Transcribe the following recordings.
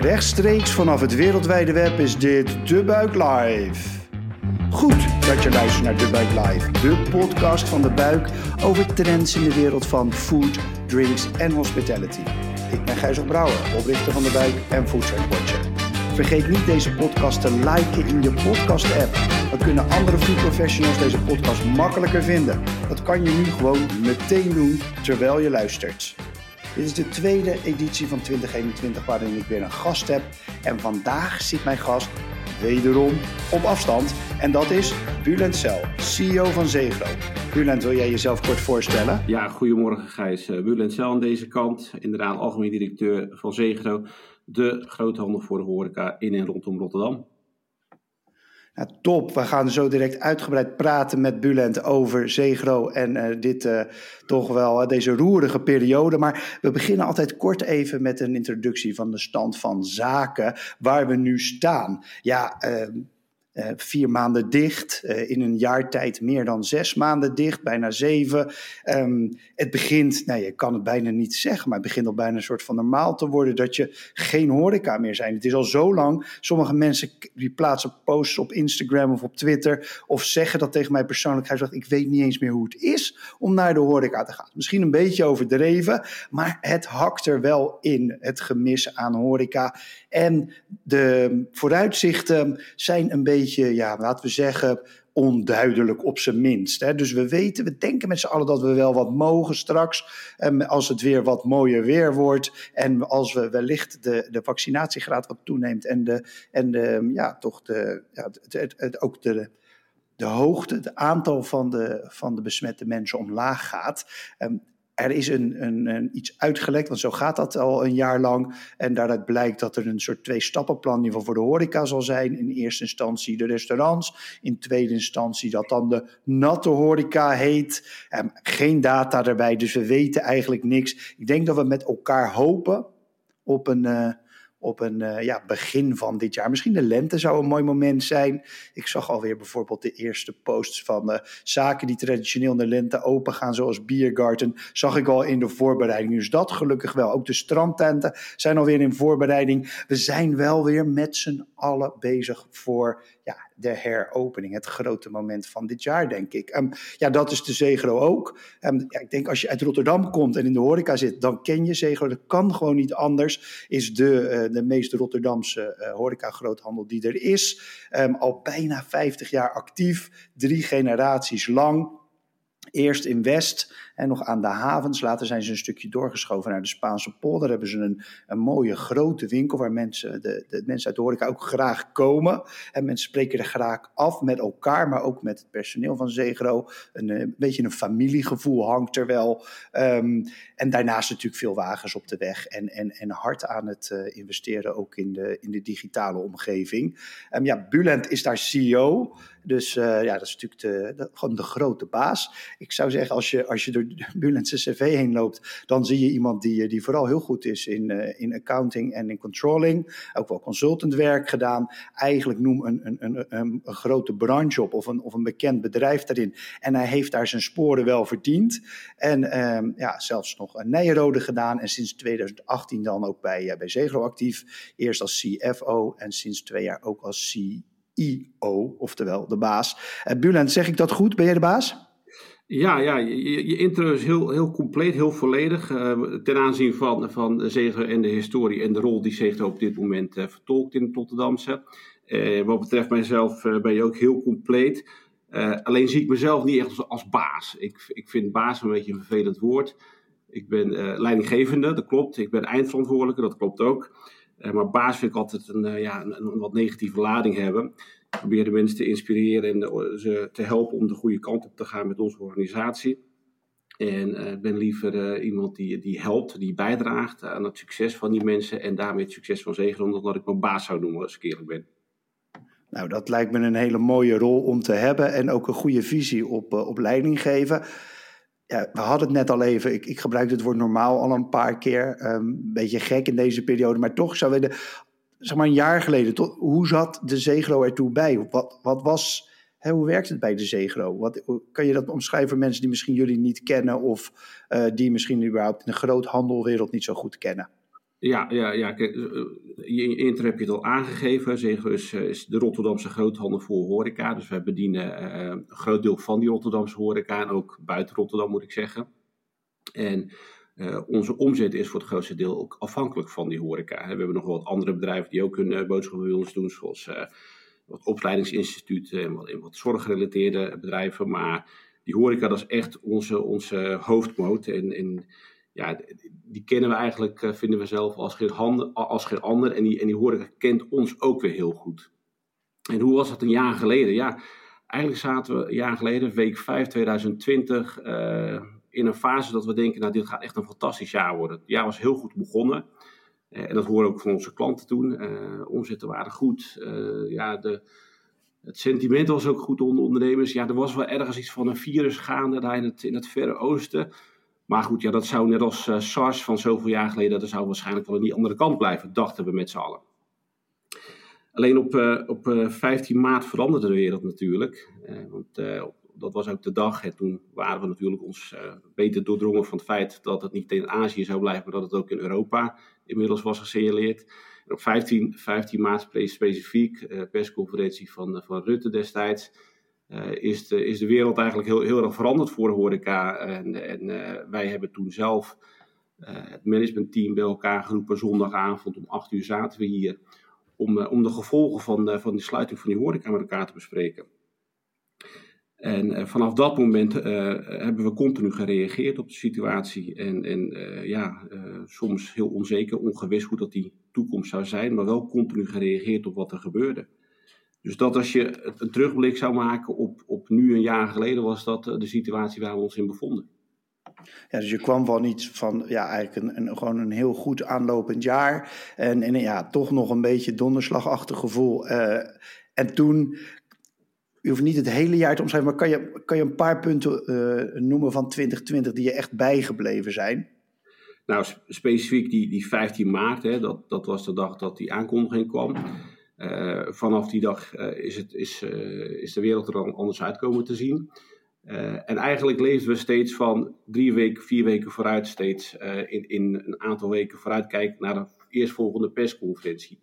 Rechtstreeks vanaf het wereldwijde web is dit De Buik Live. Goed dat je luistert naar De Buik Live, de podcast van De Buik over trends in de wereld van food, drinks en hospitality. Ik ben Gijs Brouwer, oprichter van De Buik en Food Watcher. Vergeet niet deze podcast te liken in je podcast-app. Dan kunnen andere food professionals deze podcast makkelijker vinden. Dat kan je nu gewoon meteen doen terwijl je luistert. Dit is de tweede editie van 2021 waarin ik weer een gast heb. En vandaag zit mijn gast wederom op afstand. En dat is Bulent Cel, CEO van Zegro. Bulent, wil jij jezelf kort voorstellen? Ja, goedemorgen Gijs. Eh, Bulent Cel aan deze kant. Inderdaad, algemeen directeur van Zegro. De groothandel voor de horeca in en rondom Rotterdam. Nou, top, we gaan zo direct uitgebreid praten met Bulent over Zegro en uh, dit uh, toch wel uh, deze roerige periode. Maar we beginnen altijd kort even met een introductie van de stand van zaken waar we nu staan. Ja, ehm, uh, vier maanden dicht, uh, in een jaar tijd meer dan zes maanden dicht, bijna zeven. Um, het begint, nou je kan het bijna niet zeggen, maar het begint al bijna een soort van normaal te worden dat je geen horeca meer zijn. Het is al zo lang, sommige mensen die plaatsen posts op Instagram of op Twitter of zeggen dat tegen mij persoonlijk. Hij zegt, ik weet niet eens meer hoe het is om naar de horeca te gaan. Misschien een beetje overdreven, maar het hakt er wel in, het gemis aan horeca. En de vooruitzichten zijn een beetje, ja, laten we zeggen, onduidelijk op zijn minst. Hè. Dus we weten, we denken met z'n allen dat we wel wat mogen straks. En als het weer wat mooier weer wordt. En als we wellicht de, de vaccinatiegraad wat toeneemt. En, de, en de, ja, toch de, ja, het, het, ook de, de hoogte, het aantal van de, van de besmette mensen omlaag gaat. Um, er is een, een, een, iets uitgelekt, want zo gaat dat al een jaar lang. En daaruit blijkt dat er een soort twee-stappenplan in ieder geval voor de horeca zal zijn. In eerste instantie de restaurants. In tweede instantie dat dan de natte horeca heet. Um, geen data erbij, dus we weten eigenlijk niks. Ik denk dat we met elkaar hopen op een... Uh, op een uh, ja, begin van dit jaar. Misschien de lente zou een mooi moment zijn. Ik zag alweer bijvoorbeeld de eerste posts van uh, zaken die traditioneel in de lente open gaan, zoals Biergarten, zag ik al in de voorbereiding. Dus dat gelukkig wel. Ook de strandtenten zijn alweer in voorbereiding. We zijn wel weer met z'n allen bezig voor ja, de heropening. Het grote moment van dit jaar, denk ik. Um, ja, dat is de Zegro ook. Um, ja, ik denk als je uit Rotterdam komt en in de horeca zit, dan ken je Zegro. Dat kan gewoon niet anders. Is de, uh, de meest Rotterdamse uh, horeca-groothandel die er is. Um, al bijna 50 jaar actief, drie generaties lang. Eerst in West en nog aan de havens. Later zijn ze een stukje doorgeschoven naar de Spaanse polder. hebben ze een, een mooie grote winkel waar mensen, de, de mensen uit de horeca ook graag komen. En mensen spreken er graag af met elkaar, maar ook met het personeel van Zegro. Een, een beetje een familiegevoel hangt er wel. Um, en daarnaast natuurlijk veel wagens op de weg en, en, en hard aan het uh, investeren ook in de, in de digitale omgeving. Um, ja, Bulent is daar CEO. Dus uh, ja, dat is natuurlijk de, de, gewoon de grote baas. Ik zou zeggen, als je, als je door cv heen loopt, dan zie je iemand die, die vooral heel goed is in, uh, in accounting en in controlling. Ook wel consultant werk gedaan. Eigenlijk noem een, een, een, een, een grote branche op of een, of een bekend bedrijf daarin. En hij heeft daar zijn sporen wel verdiend. En um, ja, zelfs nog een Nijrode gedaan. En sinds 2018 dan ook bij, uh, bij Zegro actief. Eerst als CFO en sinds twee jaar ook als CEO. Oftewel de baas. Uh, Bulent, zeg ik dat goed? Ben jij de baas? Ja, ja je, je intro is heel, heel compleet, heel volledig uh, ten aanzien van, van Zegro en de historie en de rol die Zegro op dit moment uh, vertolkt in het Rotterdamse. Uh, wat betreft mijzelf ben je ook heel compleet. alleen zie ik mezelf niet echt als, baas. Ik, ik vind baas een beetje een vervelend woord. Ik ben leidinggevende, dat klopt. Ik ben eindverantwoordelijke, dat klopt ook. maar baas vind ik altijd een, ja, een wat negatieve lading hebben probeer de mensen te inspireren en ze te helpen om de goede kant op te gaan met onze organisatie. En ik uh, ben liever uh, iemand die, die helpt, die bijdraagt aan het succes van die mensen en daarmee het succes van Zegel, omdat dat ik mijn baas zou noemen als ik eerlijk ben. Nou, dat lijkt me een hele mooie rol om te hebben en ook een goede visie op, uh, op leiding geven. Ja, we hadden het net al even, ik, ik gebruik het woord normaal al een paar keer. Um, een beetje gek in deze periode, maar toch zou willen zeg maar een jaar geleden, hoe zat de Zegro ertoe bij? Wat, wat was, hè, hoe werkt het bij de Zegro? Wat, kan je dat omschrijven voor mensen die misschien jullie niet kennen of uh, die misschien überhaupt in de groothandelwereld niet zo goed kennen? Ja, ja, ja. Kijk, je intro heb je het al aangegeven. Zegro is, is de Rotterdamse groothandel voor horeca. Dus wij bedienen een groot deel van die Rotterdamse horeca. En ook buiten Rotterdam moet ik zeggen. En uh, onze omzet is voor het grootste deel ook afhankelijk van die horeca. We hebben nog wat andere bedrijven die ook hun uh, boodschappen doen, zoals uh, wat opleidingsinstituten en wat, wat zorggerelateerde bedrijven. Maar die horeca, dat is echt onze, onze hoofdmoot. En, en ja, die kennen we eigenlijk, vinden we zelf, als geen, handen, als geen ander. En die, en die horeca kent ons ook weer heel goed. En hoe was dat een jaar geleden? Ja, eigenlijk zaten we een jaar geleden, week 5 2020 in een fase dat we denken, nou dit gaat echt een fantastisch jaar worden. Het jaar was heel goed begonnen. Uh, en dat horen ook van onze klanten toen. Uh, omzetten waren goed. Uh, ja, de, het sentiment was ook goed onder ondernemers. Ja, er was wel ergens iets van een virus gaande daar in het, in het Verre Oosten. Maar goed, ja, dat zou net als SARS van zoveel jaar geleden, dat zou waarschijnlijk wel aan die andere kant blijven, dachten we met z'n allen. Alleen op, op 15 maart veranderde de wereld natuurlijk. want dat was ook de dag. En toen waren we natuurlijk ons uh, beter doordrongen van het feit dat het niet in Azië zou blijven, maar dat het ook in Europa inmiddels was gesignaleerd. En op 15, 15 maart specifiek, uh, persconferentie van, van Rutte destijds, uh, is, de, is de wereld eigenlijk heel, heel erg veranderd voor de horeca. En, en wij hebben toen zelf het managementteam bij elkaar geroepen. Zondagavond om 8 uur zaten we hier om, om de gevolgen van, van de sluiting van die horeca met elkaar te bespreken. En uh, vanaf dat moment uh, hebben we continu gereageerd op de situatie. En, en uh, ja, soms heel onzeker, ongewis hoe dat die toekomst zou zijn, maar wel continu gereageerd op wat er gebeurde. Dus dat als je een terugblik zou maken op, op nu een jaar geleden, was dat de situatie waar we ons in bevonden. Ja, dus je kwam van iets van, ja, eigenlijk een, een, gewoon een heel goed aanlopend jaar. En, en ja, toch nog een beetje donderslagachtig gevoel. en toen u hoeft niet het hele jaar te omschrijven, maar kan je, kan je een paar punten uh, noemen van 2020 die je echt bijgebleven zijn? Nou, specifiek die, die 15 maart, hè, dat, dat was de dag dat die aankondiging kwam. Uh, vanaf die dag uh, is, het, is, is de wereld er anders uitkomen te zien. en eigenlijk leefden we steeds van drie weken, vier weken vooruit, steeds in, in een aantal weken vooruit kijken naar de eerstvolgende persconferentie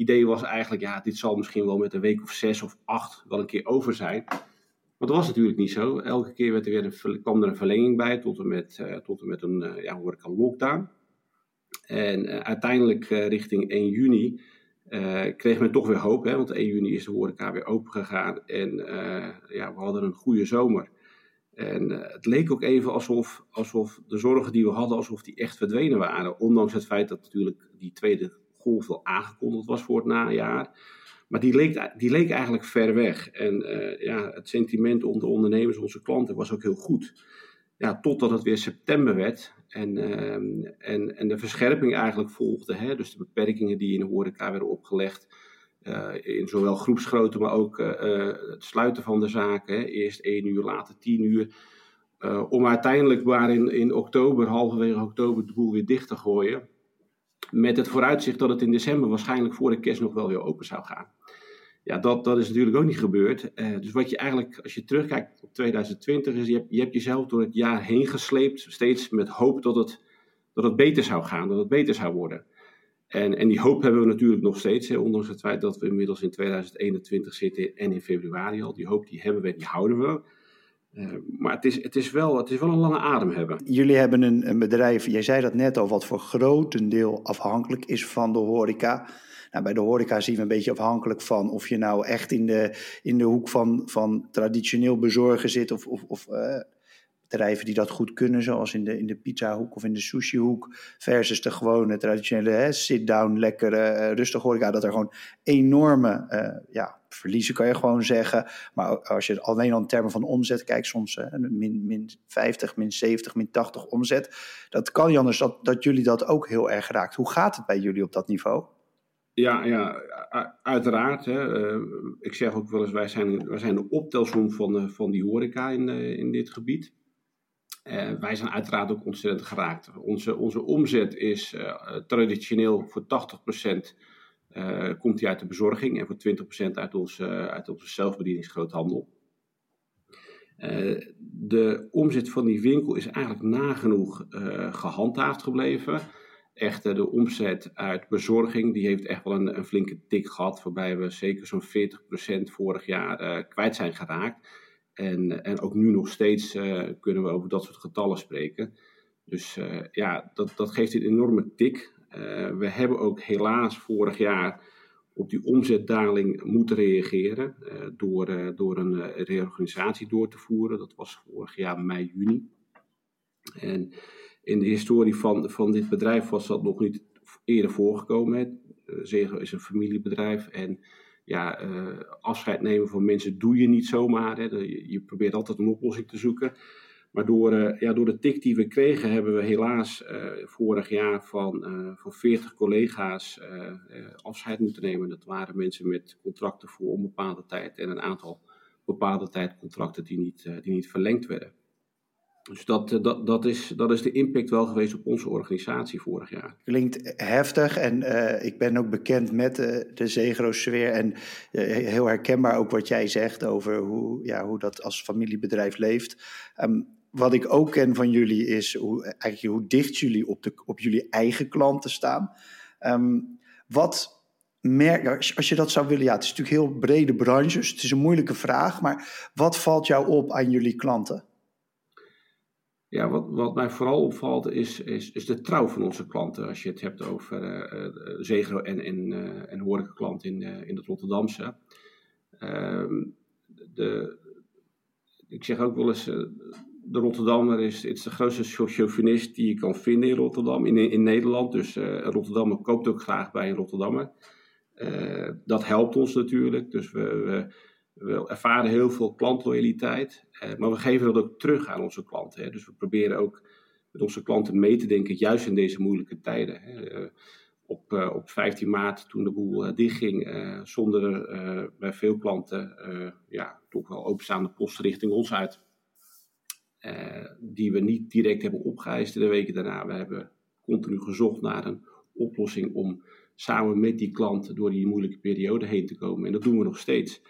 idee was eigenlijk, ja, dit zal misschien wel met een week of zes of acht wel een keer over zijn. Maar dat was natuurlijk niet zo. Elke keer werd er weer een, kwam er een verlenging bij tot en met, uh, tot en met een, uh, ja, hoor ik een lockdown. En uh, uiteindelijk richting 1 juni kreeg men toch weer hoop, hè, want 1 juni is de horeca weer open gegaan. En ja, we hadden een goede zomer. En het leek ook even alsof, alsof de zorgen die we hadden, alsof die echt verdwenen waren. Ondanks het feit dat natuurlijk die tweede golf aangekondigd was voor het najaar. Maar die leek, die leek eigenlijk ver weg. En uh, ja, het sentiment onder ondernemers, onze klanten, was ook heel goed. Ja, totdat het weer september werd en, uh, en, en de verscherping eigenlijk volgde. Hè? Dus de beperkingen die in de horeca werden opgelegd. Uh, in zowel groepsgrootte, maar ook het sluiten van de zaken. Eerst één uur, later tien uur. om uiteindelijk maar in, in oktober, halverwege oktober, de boel weer dicht te gooien. Met het vooruitzicht dat het in december waarschijnlijk voor de kerst nog wel weer open zou gaan. Ja, dat, dat is natuurlijk ook niet gebeurd. Uh, dus wat je eigenlijk, als je terugkijkt op 2020, is je hebt, je jezelf door het jaar heen gesleept. Steeds met hoop dat het, dat het beter zou gaan, dat het beter zou worden. En, en die hoop hebben we natuurlijk nog steeds, hè, ondanks het feit dat we inmiddels in 2021 zitten en in februari al. Die hoop die hebben we, die houden we. Uh, maar het is, het, is wel, het is wel een lange adem hebben. Jullie hebben een, een bedrijf, jij zei dat net al, wat voor grotendeel afhankelijk is van de horeca. Nou, bij de horeca zien we een beetje afhankelijk van of je nou echt in de, in de hoek van, van traditioneel bezorgen zit of, of, of uh, bedrijven die dat goed kunnen, zoals in de, in de pizzahoek of in de sushihoek, versus de gewone traditionele sit-down, lekkere, uh, rustige horeca, dat er gewoon enorme uh, ja, verliezen, kan je gewoon zeggen. Maar als je alleen al in termen van omzet kijkt, soms uh, min, min 50, min 70, min 80 omzet, dat kan anders dat, dat jullie dat ook heel erg raakt. Hoe gaat het bij jullie op dat niveau? Ja, ja uiteraard. Hè. Ik zeg ook wel eens, wij zijn, wij zijn de optelsom van, van die horeca in, in dit gebied. Uh, wij zijn uiteraard ook ontzettend geraakt. Onze, onze omzet is uh, traditioneel voor 80% uh, komt die uit de bezorging en voor 20% uit, ons, uit onze zelfbedieningsgroothandel. de omzet van die winkel is eigenlijk nagenoeg gehandhaafd gebleven. Echter, de omzet uit bezorging, die heeft echt wel een, een flinke tik gehad, waarbij we zeker zo'n 40% vorig jaar kwijt zijn geraakt. En, en ook nu nog steeds kunnen we over dat soort getallen spreken. Dus ja, dat, dat geeft een enorme tik. we hebben ook helaas vorig jaar op die omzetdaling moeten reageren door, door een reorganisatie door te voeren. Dat was vorig jaar mei, juni. En in de historie van, van dit bedrijf was dat nog niet eerder voorgekomen. Zegel is een familiebedrijf en ja, afscheid nemen van mensen doe je niet zomaar. Hè. Je, je probeert altijd een oplossing te zoeken. Maar door, uh, ja, door de tik die we kregen, hebben we helaas uh, vorig jaar van, van 40 collega's afscheid moeten nemen. Dat waren mensen met contracten voor onbepaalde tijd en een aantal bepaalde tijd contracten die niet, die niet verlengd werden. Dus dat, dat, dat, is, dat is de impact wel geweest op onze organisatie vorig jaar. Klinkt heftig en ik ben ook bekend met de Zegro-sfeer. En heel herkenbaar ook wat jij zegt over hoe, ja, hoe dat als familiebedrijf leeft. Um, wat ik ook ken van jullie is hoe, eigenlijk hoe dicht jullie op, de, op jullie eigen klanten staan. Um, wat merk, als je dat zou willen, ja, het is natuurlijk heel brede branche, dus het is een moeilijke vraag, maar wat valt jou op aan jullie klanten? Ja, wat, wat mij vooral opvalt is, is, is de trouw van onze klanten. Als je het hebt over uh, en, en, uh, en horecaklanten in, in het Rotterdamse. Ehm, de, ik zeg ook wel eens, de Rotterdammer is, het de grootste chauvinist die je kan vinden in Rotterdam, in, in Nederland. Dus Rotterdammer koopt ook graag bij een Rotterdammer. Dat helpt ons natuurlijk. Dus we, we, we ervaren heel veel klantloyaliteit. Uh, maar we geven dat ook terug aan onze klanten. Dus we proberen ook met onze klanten mee te denken, juist in deze moeilijke tijden. Hè. op, op 15 maart, toen de boel dichtging, zonder bij veel klanten ja, toch wel openstaande post richting ons uit. Die we niet direct hebben opgeëist in de weken daarna. We hebben continu gezocht naar een oplossing om samen met die klant door die moeilijke periode heen te komen. En dat doen we nog steeds.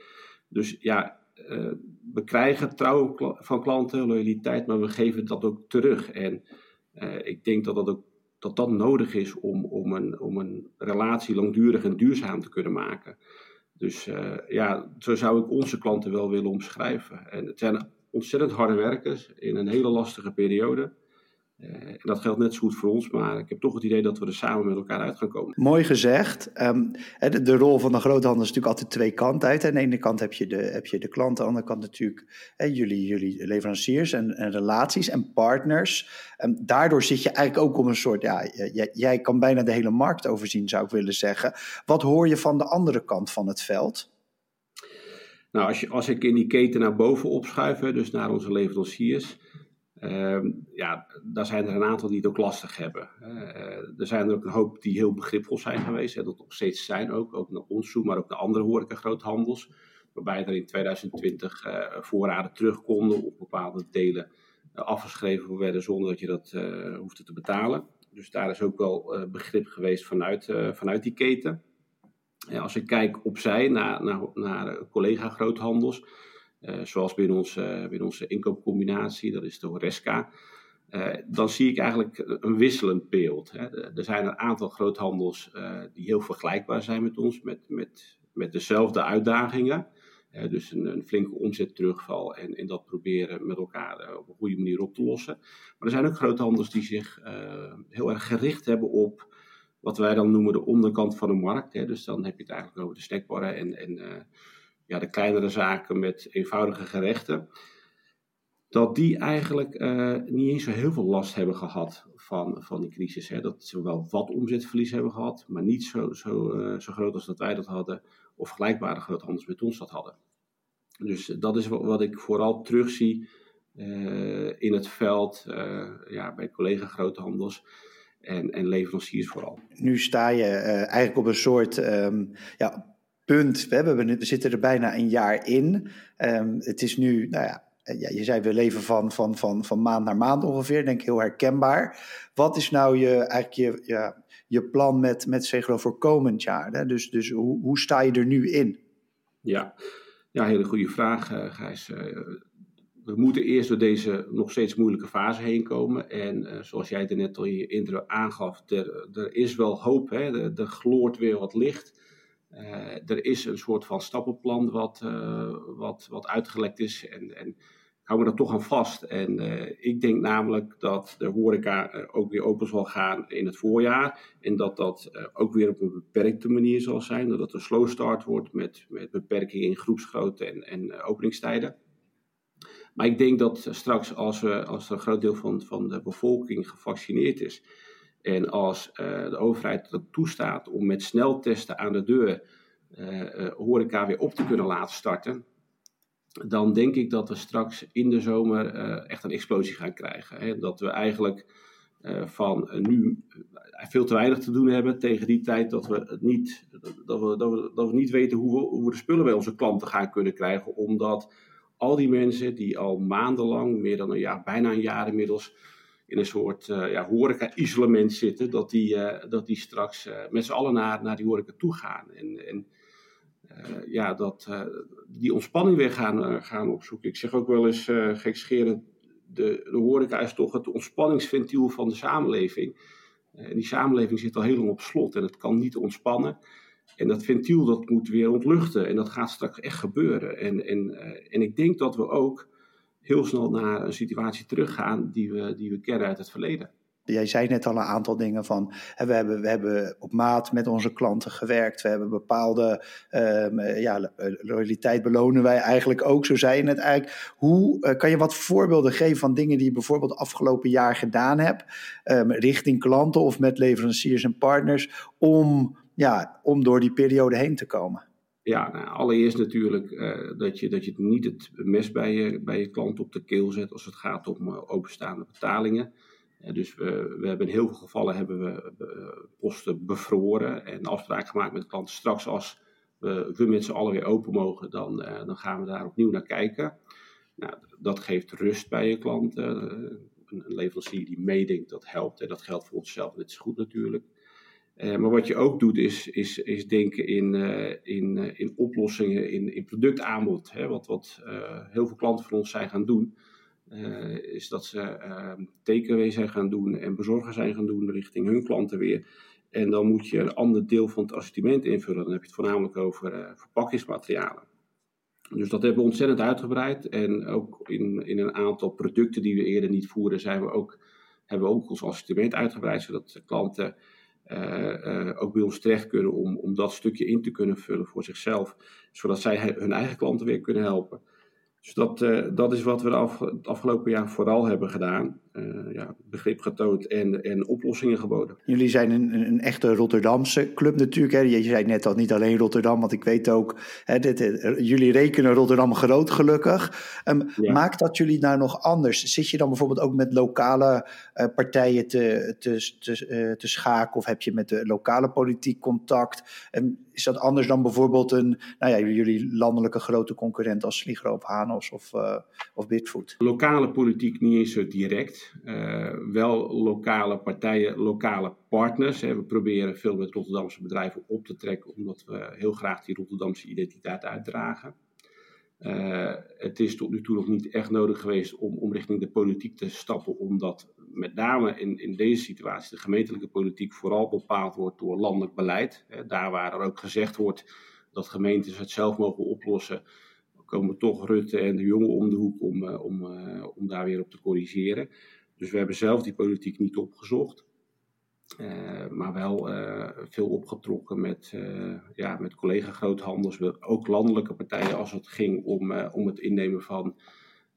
Dus ja, uh, we krijgen trouw van klanten, loyaliteit, maar we geven dat ook terug. En uh, ik denk dat dat ook dat dat nodig is om, om, een, om een relatie langdurig en duurzaam te kunnen maken. Dus uh, ja, zo zou ik onze klanten wel willen omschrijven. En het zijn ontzettend harde werkers in een hele lastige periode. En dat geldt net zo goed voor ons, maar ik heb toch het idee dat we er samen met elkaar uit gaan komen. Mooi gezegd. Um, de, de, rol van de groothandel is natuurlijk altijd twee kanten uit. Aan de ene kant heb je de, heb je de klant, aan de andere kant natuurlijk hè, jullie, jullie leveranciers en, en, relaties en partners. Um, daardoor zit je eigenlijk ook op een soort, ja, jij, jij kan bijna de hele markt overzien, zou ik willen zeggen. Wat hoor je van de andere kant van het veld? Nou, als, je, als ik in die keten naar boven opschuif, dus naar onze leveranciers, ja, daar zijn er een aantal die het ook lastig hebben. Uh, er zijn er ook een hoop die heel begripvol zijn geweest, hè, dat nog steeds zijn ook, ook naar ons toe, maar ook naar andere horeca groothandels, waarbij er in 2020 uh, eh, voorraden terug konden op bepaalde delen uh, afgeschreven werden zonder dat je dat hoefde te betalen. Dus daar is ook wel begrip geweest vanuit, vanuit die keten als ik kijk opzij naar, naar, naar collega-groothandels, zoals binnen onze, binnen onze inkoopcombinatie, dat is de Horesca, uh, dan zie ik eigenlijk een wisselend beeld. Hè. Er zijn een aantal groothandels uh, die heel vergelijkbaar zijn met ons, met, met, met dezelfde uitdagingen. dus een, een, flinke omzetterugval en, en dat proberen met elkaar op een goede manier op te lossen. Maar er zijn ook groothandels die zich heel erg gericht hebben op wat wij dan noemen de onderkant van de markt. Hè. Dus dan heb je het eigenlijk over de snackbarren en, en ja, de kleinere zaken met eenvoudige gerechten. Dat die eigenlijk uh, niet eens zo heel veel last hebben gehad van, van die crisis. Hè. Dat ze wel wat omzetverlies hebben gehad, maar niet zo, zo, uh, zo groot als dat wij dat hadden. Of vergelijkbare groothandels met ons dat hadden. Dus dat is wat, ik vooral terugzie in het veld ja, bij collega-groothandels en, en leveranciers vooral. Nu sta je uh, eigenlijk op een soort um, ja, We, hebben, we zitten er bijna een jaar in. Um, het is nu, nou ja, ja, je zei we leven van, van, van, van maand naar maand ongeveer, denk ik heel herkenbaar. Wat is nou je, eigenlijk je, ja, je plan met, met Zegro voor komend jaar? Hè? Dus, dus hoe, hoe sta je er nu in? Ja, ja hele goede vraag, uh, Gijs. Uh, we moeten eerst door deze nog steeds moeilijke fase heen komen. En zoals jij er net al in je intro aangaf, er, er is wel hoop. Hè? Er, er gloort weer wat licht. Er is een soort van stappenplan wat, wat, wat uitgelekt is. En, en hou me er toch aan vast. En uh, ik denk namelijk dat de horeca ook weer open zal gaan in het voorjaar. En dat dat ook weer op een beperkte manier zal zijn. Dat het een slow start wordt met, met beperkingen in groepsgrootte en, en openingstijden. Maar ik denk dat straks als, we, als er een groot deel van, van de bevolking gevaccineerd is. En als de overheid dat toestaat om met sneltesten aan de deur horeca weer op te kunnen laten starten dan denk ik dat we straks in de zomer eh, echt een explosie gaan krijgen. Dat we eigenlijk van nu veel te weinig te doen hebben tegen die tijd dat we, het niet, dat we, dat we, dat we niet weten hoe we, hoe de spullen bij onze klanten gaan kunnen krijgen. Omdat al die mensen die al maandenlang, meer dan een jaar, bijna een jaar inmiddels, in een soort ja, horeca-isolement zitten, dat die, dat die straks met z'n allen naar, naar die horeca toe gaan. En, en ja, dat, die ontspanning weer gaan, gaan opzoeken. Ik zeg ook wel eens uh, gekscherend, de, de horeca is toch het ontspanningsventiel van de samenleving. en die samenleving zit al heel lang op slot en het kan niet ontspannen. En dat ventiel dat moet weer ontluchten en dat gaat straks echt gebeuren. En, en, en ik denk dat we ook heel snel naar een situatie teruggaan die we, die we kennen uit het verleden. Jij zei net al een aantal dingen van, we hebben, we hebben op maat met onze klanten gewerkt. We hebben bepaalde um, ja, loyaliteit belonen wij eigenlijk ook. Zo zei je het eigenlijk. Hoe uh, kan je wat voorbeelden geven van dingen die je bijvoorbeeld afgelopen jaar gedaan hebt, um, richting klanten of met leveranciers en partners, om, ja, om door die periode heen te komen? Ja, nou, allereerst natuurlijk uh, dat, je, dat je niet het mes bij je, bij je klant op de keel zet als het gaat om uh, openstaande betalingen dus we, we, hebben in heel veel gevallen hebben we eh, posten bevroren en afspraak gemaakt met de klant. Straks als we, we met z'n allen weer open mogen, dan, dan gaan we daar opnieuw naar kijken. Nou, dat geeft rust bij je klant. Een, leverancier die meedenkt, dat helpt. En dat geldt voor onszelf net zo goed natuurlijk. Maar wat je ook doet, is, is, is denken in, in, in oplossingen, in, in productaanbod. Hè, wat wat heel veel klanten van ons zijn gaan doen is dat ze uh, takeaway zijn gaan doen en bezorger zijn gaan doen richting hun klanten weer. En dan moet je een ander deel van het assortiment invullen. Dan heb je het voornamelijk over verpakkingsmaterialen. Dus dat hebben we ontzettend uitgebreid. En ook in, in een aantal producten die we eerder niet voeren, zijn we ook, hebben we ook ons assortiment uitgebreid. Zodat klanten ook bij ons terecht kunnen om, om dat stukje in te kunnen vullen voor zichzelf. Zodat zij hun eigen klanten weer kunnen helpen. Dus dat, uh, dat is wat we het afgelopen jaar vooral hebben gedaan. Uh, ja, begrip getoond en, en oplossingen geboden. Jullie zijn een, een echte Rotterdamse club natuurlijk. Hè? Je zei net al niet alleen Rotterdam, want ik weet ook, hè, dit, eh, jullie rekenen Rotterdam groot gelukkig. Um, ja. Maakt dat jullie nou nog anders? Zit je dan bijvoorbeeld ook met lokale uh, partijen te, te, te, uh, te schaken of heb je met de lokale politiek contact? Um, is dat anders dan bijvoorbeeld een, nou ja, jullie landelijke grote concurrent als Sligro of Hanos of, of Bitfood? Lokale politiek niet eens zo direct. Uh, wel lokale partijen, lokale partners. We proberen veel met Rotterdamse bedrijven op te trekken, omdat we heel graag die Rotterdamse identiteit uitdragen. Uh, het is tot nu toe nog niet echt nodig geweest om, om richting de politiek te stappen, omdat met name in, in deze situatie de gemeentelijke politiek vooral bepaald wordt door landelijk beleid. Daar waar er ook gezegd wordt dat gemeentes het zelf mogen oplossen, komen toch Rutte en de jongen om de hoek om, uh, om, uh, om daar weer op te corrigeren. Dus we hebben zelf die politiek niet opgezocht. Uh, maar wel veel opgetrokken met, ja, met collega-groothandels, ook landelijke partijen als het ging om, om het innemen van uh,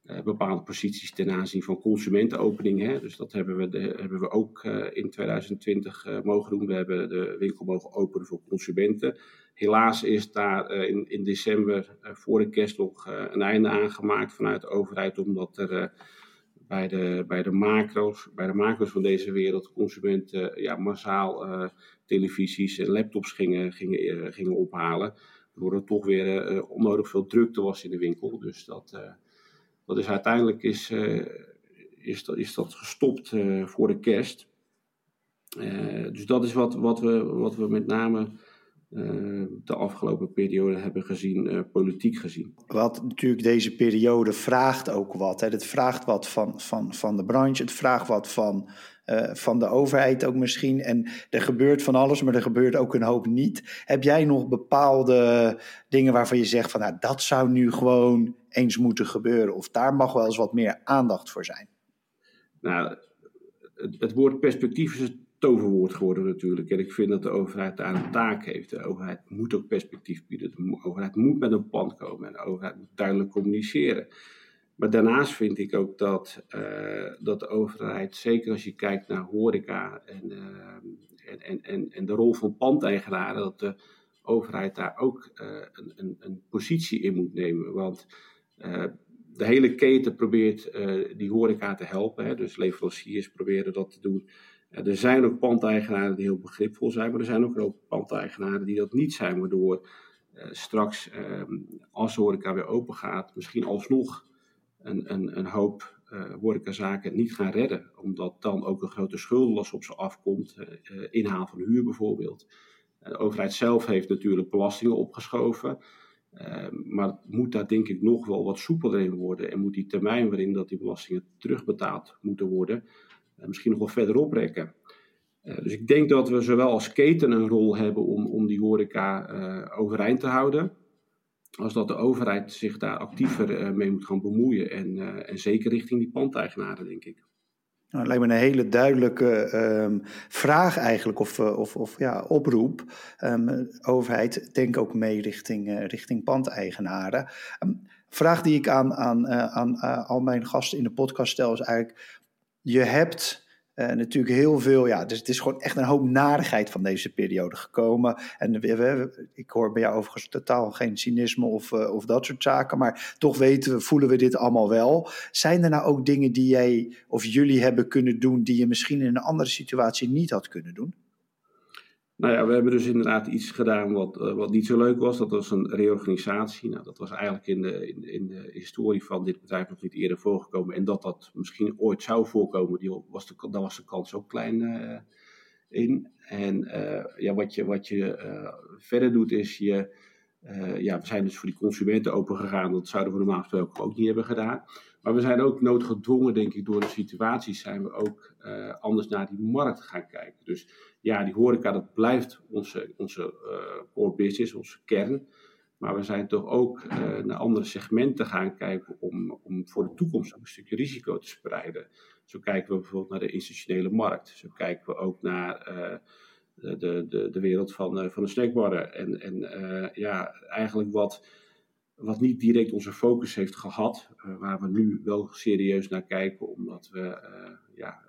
bepaalde posities ten aanzien van consumentenopeningen. Dus dat hebben we, hebben we ook uh, in 2020 uh, mogen doen. We hebben de winkel mogen openen voor consumenten. Helaas is daar in, in december voor de kerst nog een einde aan gemaakt vanuit de overheid, omdat er bij, de, bij, de macro's, bij de macro's van deze wereld consumenten ja, massaal televisies en laptops gingen, gingen, gingen ophalen. Waardoor er toch weer onnodig veel drukte was in de winkel. Dus dat dat is uiteindelijk is, uh, is, dat, is dat gestopt uh, voor de kerst. Uh, dus dat is wat, wat, we, wat we met name de afgelopen periode hebben gezien, politiek gezien. Wat natuurlijk deze periode vraagt ook wat. Hè. Het vraagt wat van, van, van de branche, het vraagt wat van van de overheid ook misschien. En er gebeurt van alles, maar er gebeurt ook een hoop niet. Heb jij nog bepaalde dingen waarvan je zegt van nou, dat zou nu gewoon eens moeten gebeuren? Of daar mag wel eens wat meer aandacht voor zijn? Nou, het, het woord perspectief is het toverwoord geworden natuurlijk. En ik vind dat de overheid daar een taak heeft. De overheid moet ook perspectief bieden. De overheid moet met een plan komen. En de overheid moet duidelijk communiceren. Maar daarnaast vind ik ook dat, uh, dat de overheid, zeker als je kijkt naar horeca en, uh, en, en, en de rol van pandeigenaren, dat de overheid daar ook uh, een, een, een, positie in moet nemen. Want de hele keten probeert die horeca te helpen. Hè? Dus leveranciers proberen dat te doen. er zijn ook pandeigenaren die heel begripvol zijn, maar er zijn ook ook pandeigenaren die dat niet zijn, waardoor straks als de horeca weer open gaat, misschien alsnog een, een, een hoop uh, horecazaken niet gaan redden. Omdat dan ook een grote schuldenlast op ze afkomt. Uh, inhaal van huur bijvoorbeeld. De overheid zelf heeft natuurlijk belastingen opgeschoven. Uh, maar moet daar denk ik nog wel wat soepeler in worden. En moet die termijn waarin dat die belastingen terugbetaald moeten worden. misschien nog wel verder oprekken. dus ik denk dat we zowel als keten een rol hebben om, om die horeca overeind te houden als dat de overheid zich daar actiever eh, mee moet gaan bemoeien. En, en zeker richting die pandeigenaren, denk ik. Nou, lijkt me een hele duidelijke um, vraag eigenlijk, of, eh, of, of ja, oproep. Um, overheid, denk ook mee richting, uh, richting pandeigenaren. Um, vraag die ik aan, aan, uh, aan al mijn gasten in de podcast stel is eigenlijk... Je hebt uh, natuurlijk heel veel, ja, dus het is gewoon echt een hoop narigheid van deze periode gekomen. En we, ik hoor bij jou overigens totaal geen cynisme of, uh, of dat soort zaken, maar toch weten we, voelen we dit allemaal wel. Zijn er nou ook dingen die jij of jullie hebben kunnen doen die je misschien in een andere situatie niet had kunnen doen? Nou ja, we hebben dus inderdaad iets gedaan wat, uh, wat niet zo leuk was. Dat was een reorganisatie. Nou, dat was eigenlijk in de, in, in, de historie van dit bedrijf nog niet eerder voorgekomen. En dat dat misschien ooit zou voorkomen, die was de, daar was de kans ook klein uh, in. En uh, ja, wat je, wat je verder doet is je... ja, we zijn dus voor die consumenten open gegaan. Dat zouden we normaal gesproken ook niet hebben gedaan. Maar we zijn ook noodgedwongen, denk ik, door de situatie zijn we ook anders naar die markt gaan kijken. Dus ja, die horeca, dat blijft onze, onze uh, core business, onze kern. Maar we zijn toch ook uh, naar andere segmenten gaan kijken om, om voor de toekomst ook een stukje risico te spreiden. Zo kijken we bijvoorbeeld naar de institutionele markt. Zo kijken we ook naar de, de, de wereld van, van de snackbarren. En, en ja, eigenlijk wat, wat niet direct onze focus heeft gehad, waar we nu wel serieus naar kijken, omdat we ja,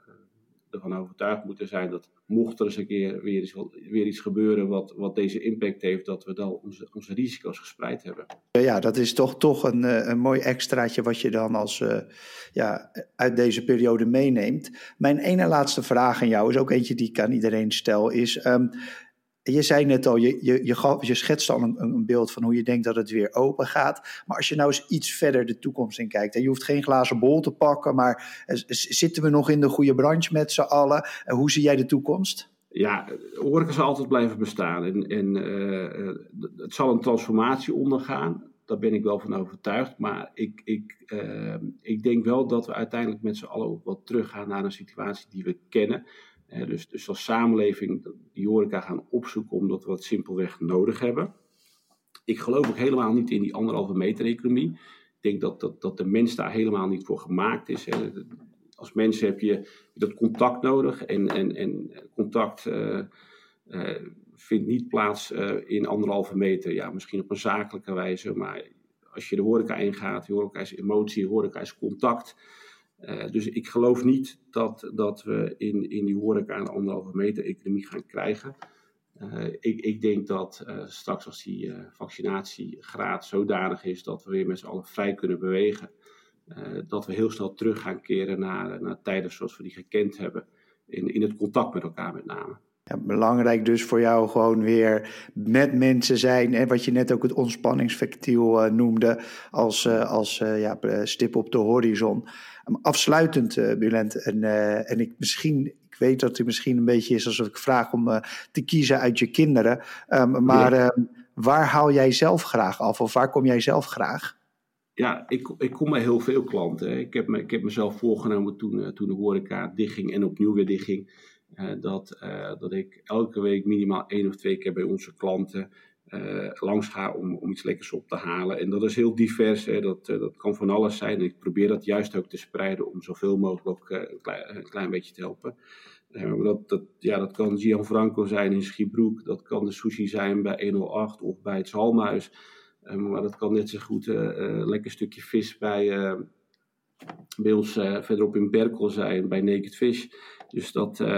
ervan overtuigd moeten zijn dat mocht er eens een keer weer iets, weer iets gebeuren wat, wat deze impact heeft, dat we dan onze, onze risico's gespreid hebben. Ja, dat is toch, toch een, eh, een mooi extraatje wat je dan als, ja, uit deze periode meeneemt. Mijn ene laatste vraag aan jou is ook eentje die ik aan iedereen stel, is um, je zei net al, je, je, je, gaf, je schetst al een, een, beeld van hoe je denkt dat het weer open gaat. Maar als je nou eens iets verder de toekomst in kijkt. En je hoeft geen glazen bol te pakken, maar zitten we nog in de goede branche met z'n allen? En hoe zie jij de toekomst? Ja, horeca zal altijd blijven bestaan. En, en uh, het zal een transformatie ondergaan. Daar ben ik wel van overtuigd. Maar ik, ik, ik denk wel dat we uiteindelijk met z'n allen ook wat teruggaan naar een situatie die we kennen dus, dus als samenleving die horeca gaan opzoeken omdat we het simpelweg nodig hebben. Ik geloof ook helemaal niet in die anderhalve meter economie. Ik denk dat, dat, dat de mens daar helemaal niet voor gemaakt is. Als mens heb je dat contact nodig en, en, en contact uh, uh, vindt niet plaats uh, in anderhalve meter. Ja, misschien op een zakelijke wijze, maar als je de horeca ingaat, horeca is emotie, horeca is contact. Uh, dus ik geloof niet dat, dat we in, in die horeca een anderhalve meter economie gaan krijgen. Uh, ik, ik, denk dat uh, straks als die vaccinatiegraad zodanig is dat we weer met z'n allen vrij kunnen bewegen, dat we heel snel terug gaan keren naar, naar tijden zoals we die gekend hebben. In, in het contact met elkaar met name. Ja, belangrijk dus voor jou gewoon weer met mensen zijn. En wat je net ook het ontspanningsvectiel uh, noemde als, uh, als uh, ja, stip op de horizon. Um, afsluitend, Bulent, en, en ik, misschien, ik weet dat het misschien een beetje is alsof ik vraag om uh, te kiezen uit je kinderen. Um, maar ja. uh, waar haal jij zelf graag af of waar kom jij zelf graag? Ja, ik, ik kom bij heel veel klanten. Ik heb, me, ik heb mezelf voorgenomen toen, uh, toen de horeca dichtging en opnieuw weer dichtging. Dat, dat ik elke week minimaal één of twee keer bij onze klanten uh, langs ga om, om iets lekkers op te halen. En dat is heel divers, hè. Dat, dat kan van alles zijn. Ik probeer dat juist ook te spreiden om zoveel mogelijk een, klein, beetje te helpen. dat, dat, ja, dat kan Gianfranco zijn in Schiebroek, dat kan de sushi zijn bij 108 of bij het Zalmhuis. maar dat kan net zo goed een lekker stukje vis bij, bij ons verderop in Berkel zijn, bij Naked Fish. Dus dat, uh,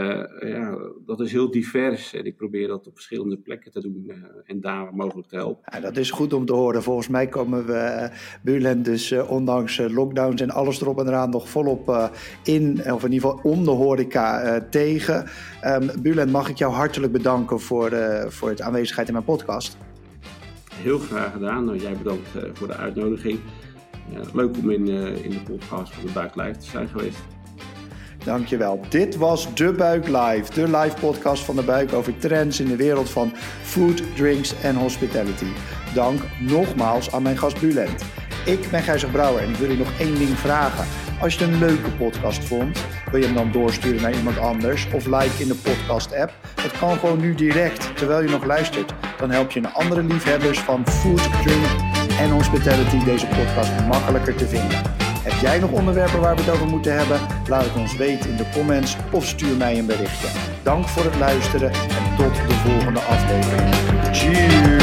ja, dat is heel divers en ik probeer dat op verschillende plekken te doen uh, en daar mogelijk te helpen. Ja, dat is goed om te horen. Volgens mij komen we uh, Buurland dus ondanks lockdowns en alles erop en eraan nog volop in, of in ieder geval om de horeca tegen. Um, Buurland, mag ik jou hartelijk bedanken voor, voor het aanwezigheid in mijn podcast. Heel graag gedaan. Nou, jij bedankt voor de uitnodiging. leuk om in, in de podcast van de Buik Live te zijn geweest. Dankjewel. Dit was De Buik Live, de live podcast van De Buik over trends in de wereld van food, drinks en hospitality. Dank nogmaals aan mijn gast Bulent. Ik ben Gijzer Brouwer en ik wil je nog één ding vragen. Als je het een leuke podcast vond, wil je hem dan doorsturen naar iemand anders of like in de podcast app. Dat kan gewoon nu direct, terwijl je nog luistert. Dan help je een andere liefhebbers van food, drink en hospitality deze podcast makkelijker te vinden. Heb jij nog onderwerpen waar we het over moeten hebben? Laat het ons weten in de comments of stuur mij een berichtje. Dank voor het luisteren en tot de volgende aflevering. Cheers!